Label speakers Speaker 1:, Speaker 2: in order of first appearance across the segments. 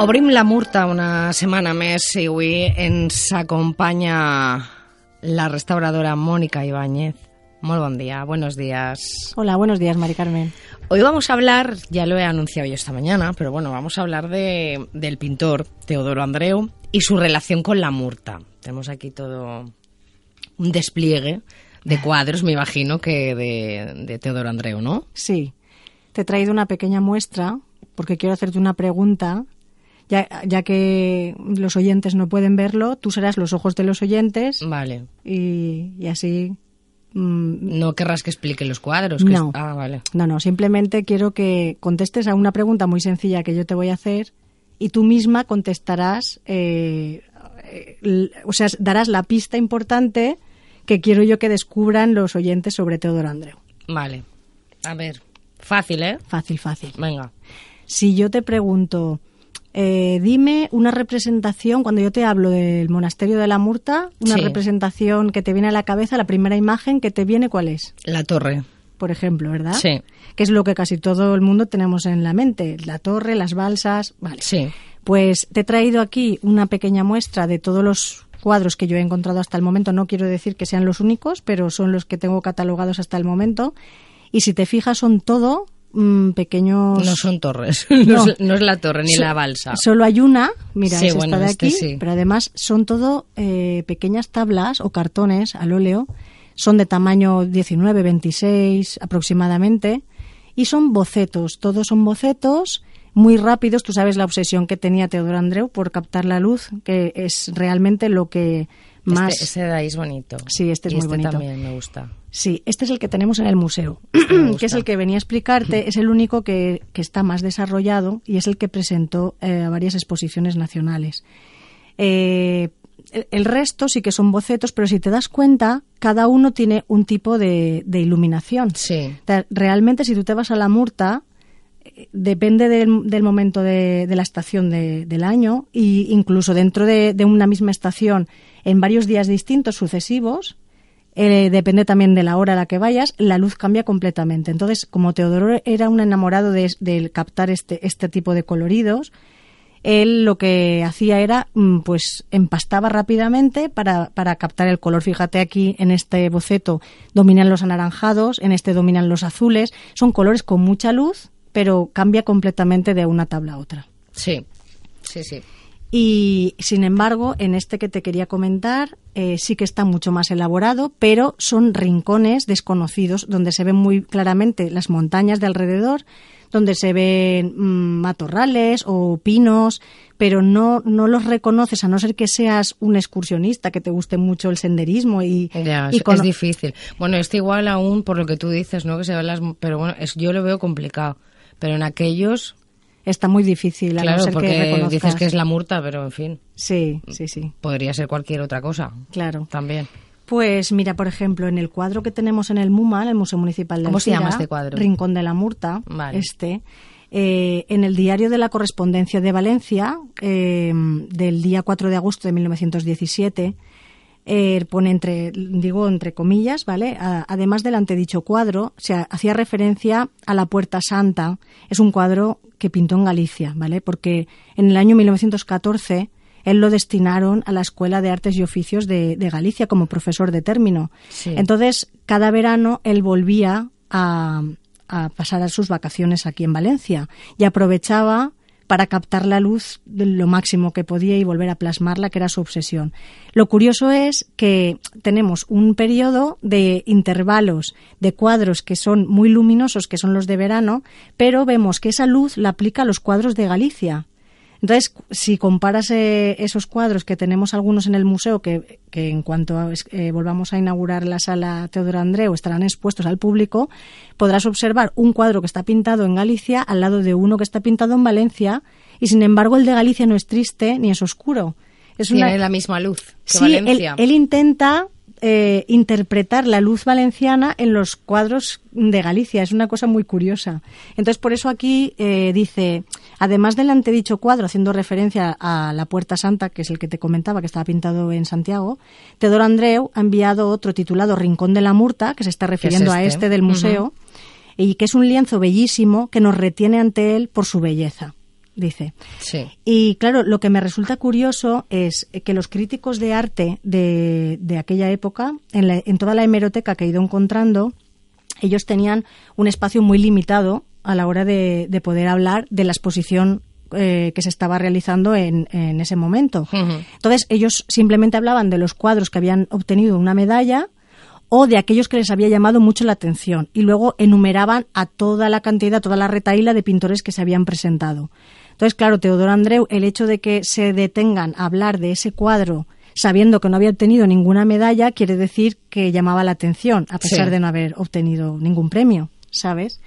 Speaker 1: Obrim la Murta una setmana més i avui ens acompanya la restauradora Mónica Ibáñez. Muy buen día, buenos días.
Speaker 2: Hola, buenos días, Mari Carmen.
Speaker 1: Hoy vamos a hablar, ya lo he anunciado yo esta mañana, pero bueno, vamos a hablar de, del pintor Teodoro Andreu y su relación con la Murta. Tenemos aquí todo un despliegue de cuadros, me imagino, que de, de Teodoro Andreu, ¿no?
Speaker 2: Sí. Te he traído una pequeña muestra porque quiero hacerte una pregunta ya, ya que los oyentes no pueden verlo, tú serás los ojos de los oyentes.
Speaker 1: Vale.
Speaker 2: Y, y así. mm,
Speaker 1: No querrás que explique los cuadros. que
Speaker 2: No.
Speaker 1: es- Ah, vale.
Speaker 2: no, no, simplemente quiero que contestes a una pregunta muy sencilla que yo te voy a hacer y tú misma contestarás, eh, eh, o sea, darás la pista importante que quiero yo que descubran los oyentes sobre Teodoro Andreu.
Speaker 1: Vale. A ver. Fácil, ¿eh?
Speaker 2: Fácil, fácil.
Speaker 1: Venga.
Speaker 2: Si yo te pregunto, eh, dime una representación, cuando yo te hablo del monasterio de la Murta, una
Speaker 1: Sí.
Speaker 2: representación que te viene a la cabeza, la primera imagen que te viene, ¿cuál es?
Speaker 1: La torre.
Speaker 2: Por ejemplo, ¿verdad?
Speaker 1: Sí.
Speaker 2: Que es lo que casi todo el mundo tenemos en la mente, la torre, las balsas, vale.
Speaker 1: Sí.
Speaker 2: Pues te he traído aquí una pequeña muestra de todos los cuadros que yo he encontrado hasta el momento. No quiero decir que sean los únicos, pero son los que tengo catalogados hasta el momento. Y si te fijas, son todo mm, pequeños...
Speaker 1: No son torres.
Speaker 2: No.
Speaker 1: No, es, no es la torre ni
Speaker 2: So-
Speaker 1: la balsa.
Speaker 2: Solo hay una, mira,
Speaker 1: Sí,
Speaker 2: es
Speaker 1: bueno,
Speaker 2: esta de
Speaker 1: este
Speaker 2: aquí,
Speaker 1: sí.
Speaker 2: pero además son todo eh, pequeñas tablas o cartones al óleo, son de tamaño 19, 26 aproximadamente, y son bocetos, todos son bocetos muy rápidos, tú sabes la obsesión que tenía Teodoro Andreu por captar la luz, que es realmente lo que más...
Speaker 1: Este, este de ahí es bonito.
Speaker 2: Sí, este es
Speaker 1: Y
Speaker 2: muy
Speaker 1: este
Speaker 2: bonito.
Speaker 1: también me gusta.
Speaker 2: Sí, este es el que tenemos en el museo,
Speaker 1: me
Speaker 2: que es el que venía a explicarte, es el único que, que está más desarrollado y es el que presentó eh, a varias exposiciones nacionales. Eh, el, el resto sí que son bocetos, pero si te das cuenta, cada uno tiene un tipo de, de iluminación.
Speaker 1: Sí.
Speaker 2: O sea, Realmente, si tú te vas a la Murta, eh, depende del, del momento de, de la estación de- del año e incluso dentro de, de una misma estación, en varios días distintos sucesivos, eh, depende también de la hora a la que vayas, la luz cambia completamente. Entonces, como Teodoro era un enamorado de, captar este, este tipo de coloridos, él lo que hacía era, mm, pues, empastaba rápidamente para, para captar el color. Fíjate aquí en este boceto dominan los anaranjados, en este dominan los azules. Son colores con mucha luz, pero cambia completamente de una tabla a otra.
Speaker 1: Sí. Sí, sí.
Speaker 2: Y sin embargo, en este que te quería comentar, eh, sí que está mucho más elaborado, pero son rincones desconocidos donde se ven muy claramente las montañas de alrededor, donde se ven mm, matorrales o pinos, pero no, no los reconoces a no ser que seas un excursionista, que te guste mucho el senderismo y,
Speaker 1: Ya,
Speaker 2: y
Speaker 1: es, difícil. Bueno, este igual aún por lo que tú dices, ¿no? Que se ven las... Pero bueno, es, yo lo veo complicado. Pero en aquellos,
Speaker 2: está muy difícil a
Speaker 1: claro,
Speaker 2: no ser que
Speaker 1: porque
Speaker 2: reconozcas.
Speaker 1: dices que es la murta, pero en fin,
Speaker 2: Sí, sí, sí,
Speaker 1: podría ser cualquier otra cosa
Speaker 2: claro.
Speaker 1: también.
Speaker 2: Pues mira, por ejemplo, en el cuadro que tenemos en el MUMA, en el Museo Municipal de
Speaker 1: ¿Cómo se llama este cuadro?
Speaker 2: Rincón de la Murta,
Speaker 1: Vale.
Speaker 2: este, eh, en el diario de la correspondencia de Valencia, eh, del día 4 de agosto de 1917, eh, pone entre, digo entre comillas, ¿vale? A- además del antedicho cuadro, se ha- hacía referencia a la Puerta Santa. Es un cuadro que pintó en Galicia, ¿vale? Porque en el año 1914 él lo destinaron a la Escuela de Artes y Oficios de, de Galicia como profesor de término.
Speaker 1: Sí.
Speaker 2: Entonces, cada verano él volvía a, a pasar sus vacaciones aquí en Valencia y aprovechaba para captar la luz lo máximo que podía y volver a plasmarla, que era su obsesión. Lo curioso es que tenemos un periodo de intervalos de cuadros que son muy luminosos, que son los de verano, pero vemos que esa luz la aplica a los cuadros de Galicia. Entonces, si comparas eh, esos cuadros que tenemos algunos en el museo, que, en cuanto eh, volvamos a inaugurar la sala Teodoro Andreu estarán expuestos al público, podrás observar un cuadro que está pintado en Galicia al lado de uno que está pintado en Valencia, y sin embargo el de Galicia no es triste ni es oscuro. Es
Speaker 1: Tiene la misma luz que
Speaker 2: sí,
Speaker 1: Valencia.
Speaker 2: él intenta eh, interpretar la luz valenciana en los cuadros de Galicia. Es una cosa muy curiosa. Entonces, por eso aquí eh, dice, además del antedicho cuadro, haciendo referencia a la Puerta Santa, que es el que te comentaba, que estaba pintado en Santiago, Teodoro Andreu ha enviado otro titulado Rincón de la Murta, que se está refiriendo a este? este del museo, y que es un lienzo bellísimo que nos retiene ante él por su belleza dice.
Speaker 1: Sí.
Speaker 2: Y claro, lo que me resulta curioso es que los críticos de arte de, de aquella época, en, en, toda la hemeroteca que he ido encontrando, ellos tenían un espacio muy limitado a la hora de, de poder hablar de la exposición eh, que se estaba realizando en, en ese momento. Entonces, ellos simplemente hablaban de los cuadros que habían obtenido una medalla o de aquellos que les había llamado mucho la atención y luego enumeraban a toda la cantidad, toda la retaíla de pintores que se habían presentado. Entonces, claro, Teodoro Andreu, el hecho de que se detengan a hablar de ese cuadro sabiendo que no había obtenido ninguna medalla, quiere decir que llamaba la atención, a pesar de no haber obtenido ningún premio, ¿sabes?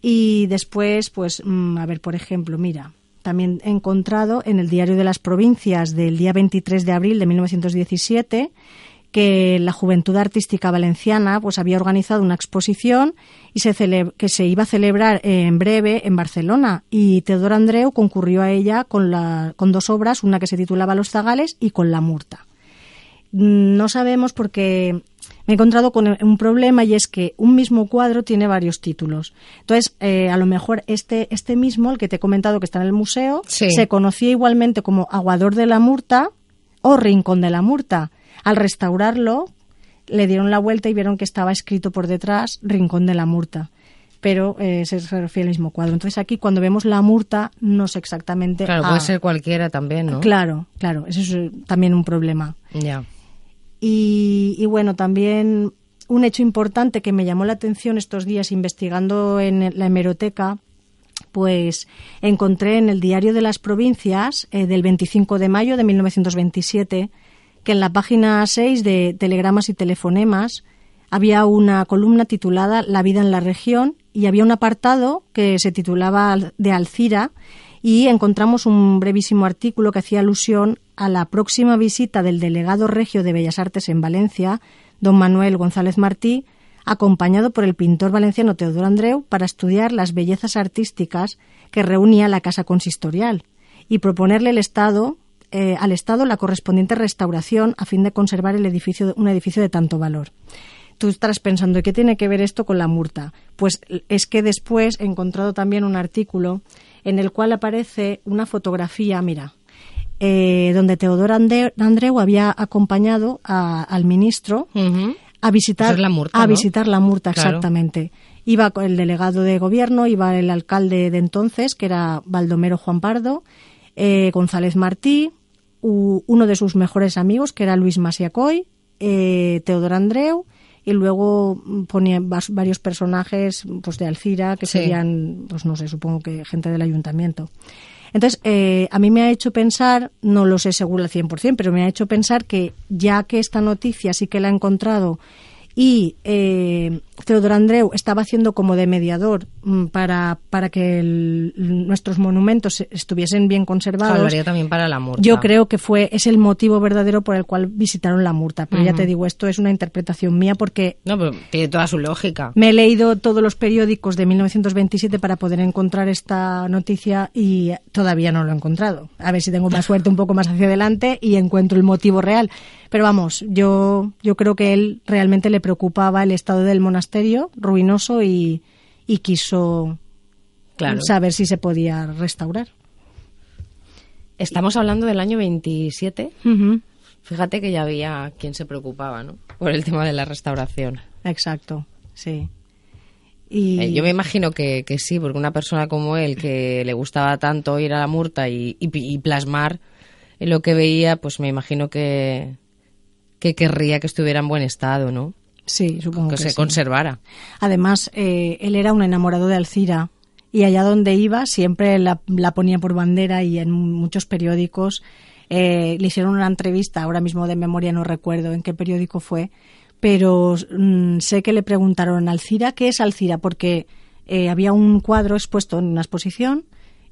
Speaker 2: Y después, pues, mm, a ver, por ejemplo, mira, también he encontrado en el Diario de las Provincias del día 23 de abril de 1917 que la Juventud Artística Valenciana pues había organizado una exposición y se que se iba a celebrar en breve en Barcelona y Teodoro Andreu concurrió a ella con, la, con dos obras, una que se titulaba Los Zagales y con La Murta. No sabemos porque me he encontrado con un problema y es que un mismo cuadro tiene varios títulos. Entonces, eh, a lo mejor este, este mismo, el que te he comentado que está en el museo, se conocía igualmente como Aguador de la Murta o Rincón de la Murta al restaurarlo, le dieron la vuelta y vieron que estaba escrito por detrás Rincón de la Murta. Pero eh, se refiere al mismo cuadro. Entonces aquí cuando vemos la murta no sé exactamente.
Speaker 1: Claro, puede ser cualquiera también, ¿no?
Speaker 2: Claro, claro. Eso es eh, también un problema.
Speaker 1: Ya.
Speaker 2: Y, bueno, también un hecho importante que me llamó la atención estos días investigando en la hemeroteca pues encontré en el Diario de las Provincias eh, del 25 de mayo de 1927 que en la página 6 de Telegramas y Telefonemas había una columna titulada La vida en la región y había un apartado que se titulaba de Alcira y encontramos un brevísimo artículo que hacía alusión a la próxima visita del delegado regio de Bellas Artes en Valencia, don Manuel González Martí, acompañado por el pintor valenciano Teodoro Andreu para estudiar las bellezas artísticas que reunía la Casa Consistorial y proponerle el Estado eh, al Estado la correspondiente restauración a fin de conservar el edificio, un edificio de tanto valor. Tú estarás pensando, ¿qué tiene que ver esto con la murta? Pues es que después he encontrado también un artículo en el cual aparece una fotografía, mira, eh, donde Teodoro Andreu había acompañado al ministro a visitar
Speaker 1: la murta,
Speaker 2: a visitar la murta exactamente. Iba el delegado de gobierno, iba el alcalde de entonces, que era Baldomero Juan Pardo, eh, González Martí, uno de sus mejores amigos, que era Luis Masiacoy, eh, Teodoro Andreu, y luego ponía varios personajes pues, de Alcira, que serían, pues no sé, supongo que gente del ayuntamiento. Entonces, eh, a mí me ha hecho pensar, no lo sé seguro al 100%, pero me ha hecho pensar que ya que esta noticia sí que la he encontrado y eh, Teodoro Andreu estaba haciendo como de mediador mm, para, para que nuestros monumentos estuviesen bien conservados.
Speaker 1: también para la Murta.
Speaker 2: Yo creo que fue es el motivo verdadero por el cual visitaron la Murta. Pero ya te digo, esto es una interpretación mía porque...
Speaker 1: No, pero tiene toda su lógica.
Speaker 2: Me he leído todos los periódicos de 1927 para poder encontrar esta noticia y todavía no lo he encontrado. A ver si tengo más suerte un poco más hacia adelante y encuentro el motivo real. Pero vamos, yo, yo creo que él realmente le preocupaba el estado del monasterio, ruinoso, y, quiso saber si se podía restaurar.
Speaker 1: Estamos hablando del año 27. Fíjate que ya había quien se preocupaba, ¿no? Por el tema de la restauración.
Speaker 2: Exacto, sí. Y
Speaker 1: Eh, Yo me imagino que, que sí, porque una persona como él, que le gustaba tanto ir a la murta y, y- y plasmar lo que veía, pues me imagino que, que querría que estuviera en buen estado, ¿no?
Speaker 2: sí, supongo
Speaker 1: Que,
Speaker 2: que,
Speaker 1: se
Speaker 2: sí.
Speaker 1: conservara.
Speaker 2: Además, eh, él era un enamorado de Alcira y allá donde iba siempre la, la ponía por bandera y en muchos periódicos eh, le hicieron una entrevista, ahora mismo de memoria no recuerdo en qué periódico fue, pero mm, sé que le preguntaron Alcira, ¿qué es Alcira? Porque eh, había un cuadro expuesto en una exposición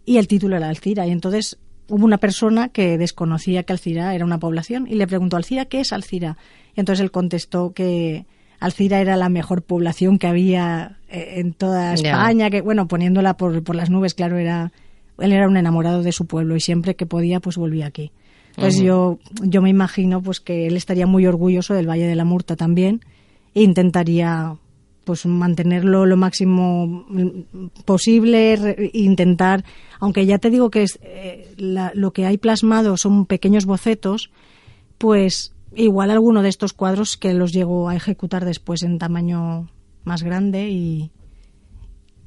Speaker 2: y el título era Alcira y entonces hubo una persona que desconocía que Alcira era una población y le preguntó Alcira, ¿qué es Alcira? Y entonces él contestó que Alcira era la mejor población que había eh, en toda. España, que bueno, poniéndola por, por las nubes, claro, era él era un enamorado de su pueblo y siempre que podía pues volvía aquí. Entonces yo yo me imagino pues que él estaría muy orgulloso del Valle de la Murta también e intentaría pues mantenerlo lo máximo mm, posible, re- intentar, aunque ya te digo que es, eh, la- lo que hay plasmado son pequeños bocetos, pues igual alguno de estos cuadros que los llego a ejecutar después en tamaño más grande y,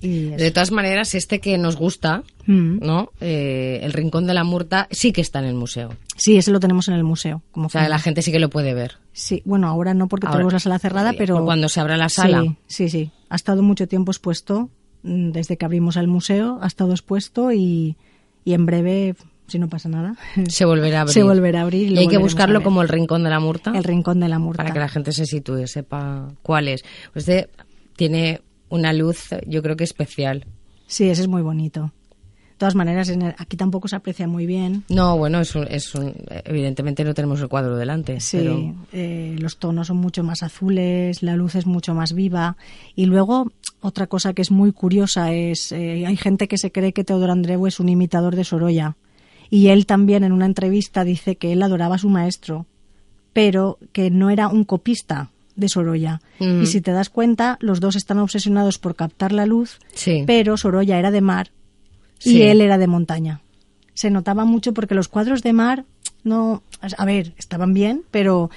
Speaker 2: y.
Speaker 1: De todas maneras, este que nos gusta,
Speaker 2: Mm.
Speaker 1: ¿no? Eh, el Rincón de la Murta sí que está en el museo.
Speaker 2: Sí, ese lo tenemos en el museo. Como
Speaker 1: O sea, la gente sí que lo puede ver.
Speaker 2: Sí, bueno, ahora no porque
Speaker 1: Ahora-
Speaker 2: tenemos la sala cerrada,
Speaker 1: eh,
Speaker 2: pero
Speaker 1: cuando se abra la sala.
Speaker 2: Sí, sí, sí. Ha estado mucho tiempo expuesto mm, desde que abrimos el museo, ha estado expuesto y, y en breve, si no pasa nada,
Speaker 1: Se volverá a abrir.
Speaker 2: se volverá a abrir.
Speaker 1: Y hay que buscarlo como el Rincón de la Murta.
Speaker 2: el rincón de la murta.
Speaker 1: para que la gente se sitúe, sepa cuál es. Pues este tiene una luz, yo creo que especial.
Speaker 2: Sí, ese es muy bonito. De todas maneras, en el- aquí tampoco se aprecia muy bien.
Speaker 1: No, bueno, es un, es un- evidentemente no tenemos el cuadro delante.
Speaker 2: Sí,
Speaker 1: pero-
Speaker 2: eh, los tonos son mucho más azules, la luz es mucho más viva. Y luego, otra cosa que es muy curiosa es, eh, hay gente que se cree que Teodoro Andreu es un imitador de Sorolla. Y él también en una entrevista dice que él adoraba a su maestro, pero que no era un copista de Sorolla.
Speaker 1: Mm.
Speaker 2: Y si te das cuenta, los dos están obsesionados por captar la luz,
Speaker 1: Sí.
Speaker 2: pero Sorolla era de mar y
Speaker 1: Sí.
Speaker 2: él era de montaña. Se notaba mucho porque los cuadros de mar no, a ver, estaban bien, pero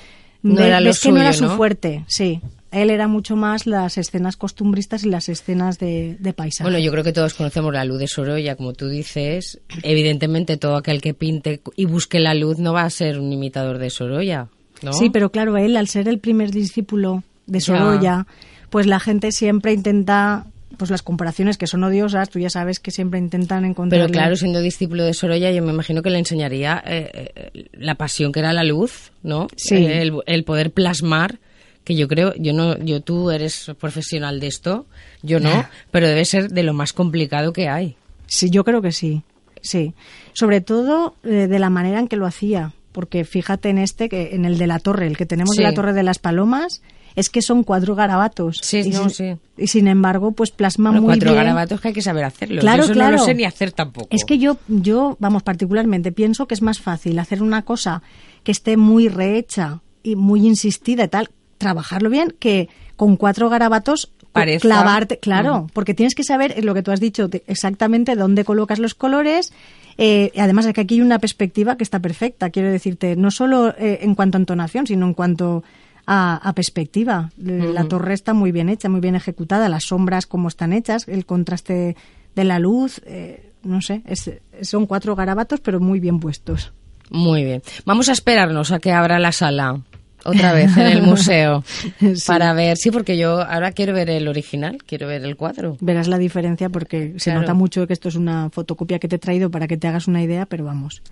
Speaker 1: No era
Speaker 2: ves que no era su
Speaker 1: ¿no?
Speaker 2: fuerte, sí. Él era mucho más las escenas costumbristas y las escenas de, de paisaje.
Speaker 1: Bueno, yo creo que todos conocemos la luz de Sorolla, como tú dices. Evidentemente, todo aquel que pinte y busque la luz no va a ser un imitador de Sorolla, ¿no?
Speaker 2: Sí, pero claro, él, al ser el primer discípulo de
Speaker 1: Ya.
Speaker 2: Sorolla, pues la gente siempre intenta, pues las comparaciones que son odiosas, tú ya sabes que siempre intentan encontrar.
Speaker 1: Pero claro, siendo discípulo de Sorolla, yo me imagino que le enseñaría eh, eh, la pasión que era la luz, ¿no?
Speaker 2: Sí.
Speaker 1: Eh, el, el poder plasmar, que yo creo, yo no, yo tú eres profesional de esto, yo no, pero debe ser de lo más complicado que hay.
Speaker 2: Sí, yo creo que sí, sí. Sobre todo de la manera en que lo hacía, porque fíjate en este, que en el de la torre, el que tenemos de
Speaker 1: Sí.
Speaker 2: la torre de las palomas, es que son cuatro garabatos.
Speaker 1: Sí,
Speaker 2: y,
Speaker 1: no,
Speaker 2: sin,
Speaker 1: sí.
Speaker 2: y sin embargo, pues plasma
Speaker 1: Bueno,
Speaker 2: muy
Speaker 1: cuatro
Speaker 2: bien.
Speaker 1: garabatos que hay que saber hacerlo.
Speaker 2: Claro,
Speaker 1: yo eso
Speaker 2: claro.
Speaker 1: no lo sé ni hacer tampoco.
Speaker 2: Es que yo, yo, vamos, particularmente pienso que es más fácil hacer una cosa que esté muy rehecha y muy insistida y tal, trabajarlo bien, que con cuatro garabatos
Speaker 1: Parezca-
Speaker 2: clavarte, claro, porque tienes que saber eh, lo que tú has dicho, de- exactamente dónde colocas los colores. eh, además es que aquí hay una perspectiva que está perfecta, quiero decirte, no solo eh, en cuanto a entonación, sino en cuanto a, a perspectiva. La torre está muy bien hecha, muy bien ejecutada, las sombras como están hechas, el contraste de la luz, eh, no sé, es- son cuatro garabatos pero muy bien puestos.
Speaker 1: Muy bien. Vamos a esperarnos a que abra la sala otra vez en el museo
Speaker 2: Sí.
Speaker 1: para ver. Sí, porque yo ahora quiero ver el original, quiero ver el cuadro.
Speaker 2: Verás la diferencia porque se
Speaker 1: Claro.
Speaker 2: nota mucho que esto es una fotocopia que te he traído para que te hagas una idea, pero vamos,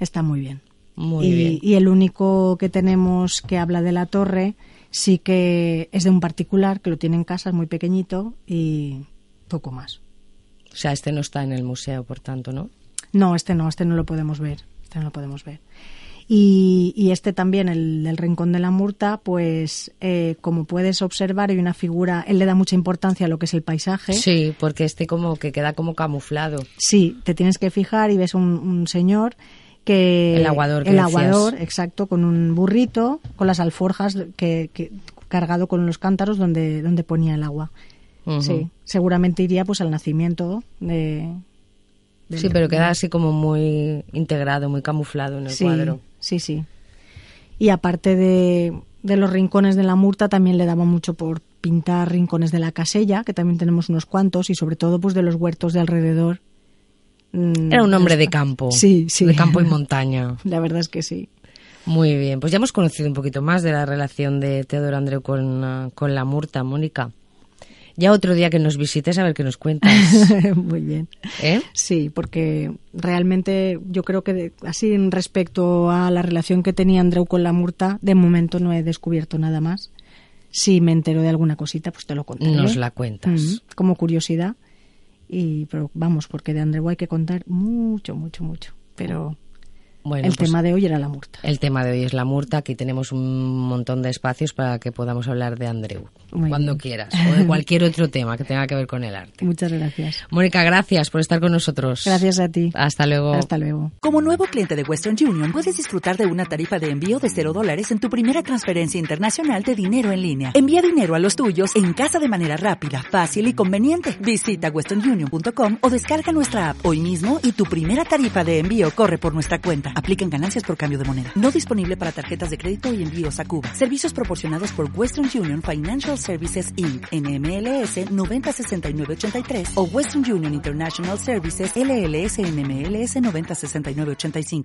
Speaker 2: está muy bien.
Speaker 1: Muy
Speaker 2: y,
Speaker 1: bien.
Speaker 2: y el único que tenemos que habla de la torre sí que es de un particular que lo tiene en casa, es muy pequeñito y poco más.
Speaker 1: O sea, este no está en el museo, por tanto, ¿no?
Speaker 2: No, este no, este no lo podemos ver. Este no lo podemos ver. Y, y este también, el del Rincón de la Murta, pues eh, como puedes observar, hay una figura, él le da mucha importancia a lo que es el paisaje.
Speaker 1: Sí, porque este como que queda como camuflado.
Speaker 2: Sí, te tienes que fijar y ves un, un señor que...
Speaker 1: El aguador que
Speaker 2: El
Speaker 1: decías.
Speaker 2: aguador, exacto, con un burrito, con las alforjas que, que- cargado con los cántaros donde, donde ponía el agua. Sí, seguramente iría pues al nacimiento de...
Speaker 1: Sí, pero queda así como muy integrado, muy camuflado en el
Speaker 2: sí,
Speaker 1: cuadro.
Speaker 2: Sí, sí. Y aparte de, de los rincones de la murta, también le daba mucho por, pintar rincones de la casella, que también tenemos unos cuantos, y sobre todo pues de los huertos de alrededor.
Speaker 1: Mm, Era un hombre de campo.
Speaker 2: Sí, sí.
Speaker 1: De campo y montaña.
Speaker 2: La verdad es que sí.
Speaker 1: Muy bien, pues ya hemos conocido un poquito más de la relación de Teodoro Andreu con, con la Murta, Mónica. Ya otro día que nos visites a ver qué nos cuentas.
Speaker 2: Muy bien.
Speaker 1: ¿Eh?
Speaker 2: Sí, porque realmente yo creo que así en respecto a la relación que tenía Andreu con la Murta, de momento no he descubierto nada más. Si me entero de alguna cosita, pues te lo contaré.
Speaker 1: Nos la cuentas.
Speaker 2: Mm, como curiosidad. Y, pero vamos, porque de Andreu hay que contar mucho, mucho, mucho. Pero el
Speaker 1: pues
Speaker 2: tema de hoy era la murta.
Speaker 1: El tema de hoy es la murta. Aquí tenemos un montón de espacios para que podamos hablar de Andreu cuando quieras o de cualquier otro tema que tenga que ver con el arte.
Speaker 2: Muchas gracias.
Speaker 1: Mónica, gracias por estar con nosotros.
Speaker 2: Gracias a ti.
Speaker 1: Hasta luego.
Speaker 2: Hasta luego.
Speaker 3: Como nuevo cliente de Western Union, puedes disfrutar de una tarifa de envío de cero dólares en tu primera transferencia internacional de dinero en línea. Envía dinero a los tuyos en casa de manera rápida, fácil y conveniente. Visita westernunion.com o descarga nuestra app hoy mismo y tu primera tarifa de envío corre por nuestra cuenta. Aplican ganancias por cambio de moneda. No disponible para tarjetas de crédito y envíos a Cuba. Servicios proporcionados por Western Union Financial Services Inc. NMLS 906983 o Western Union International Services LLS NMLS 906985.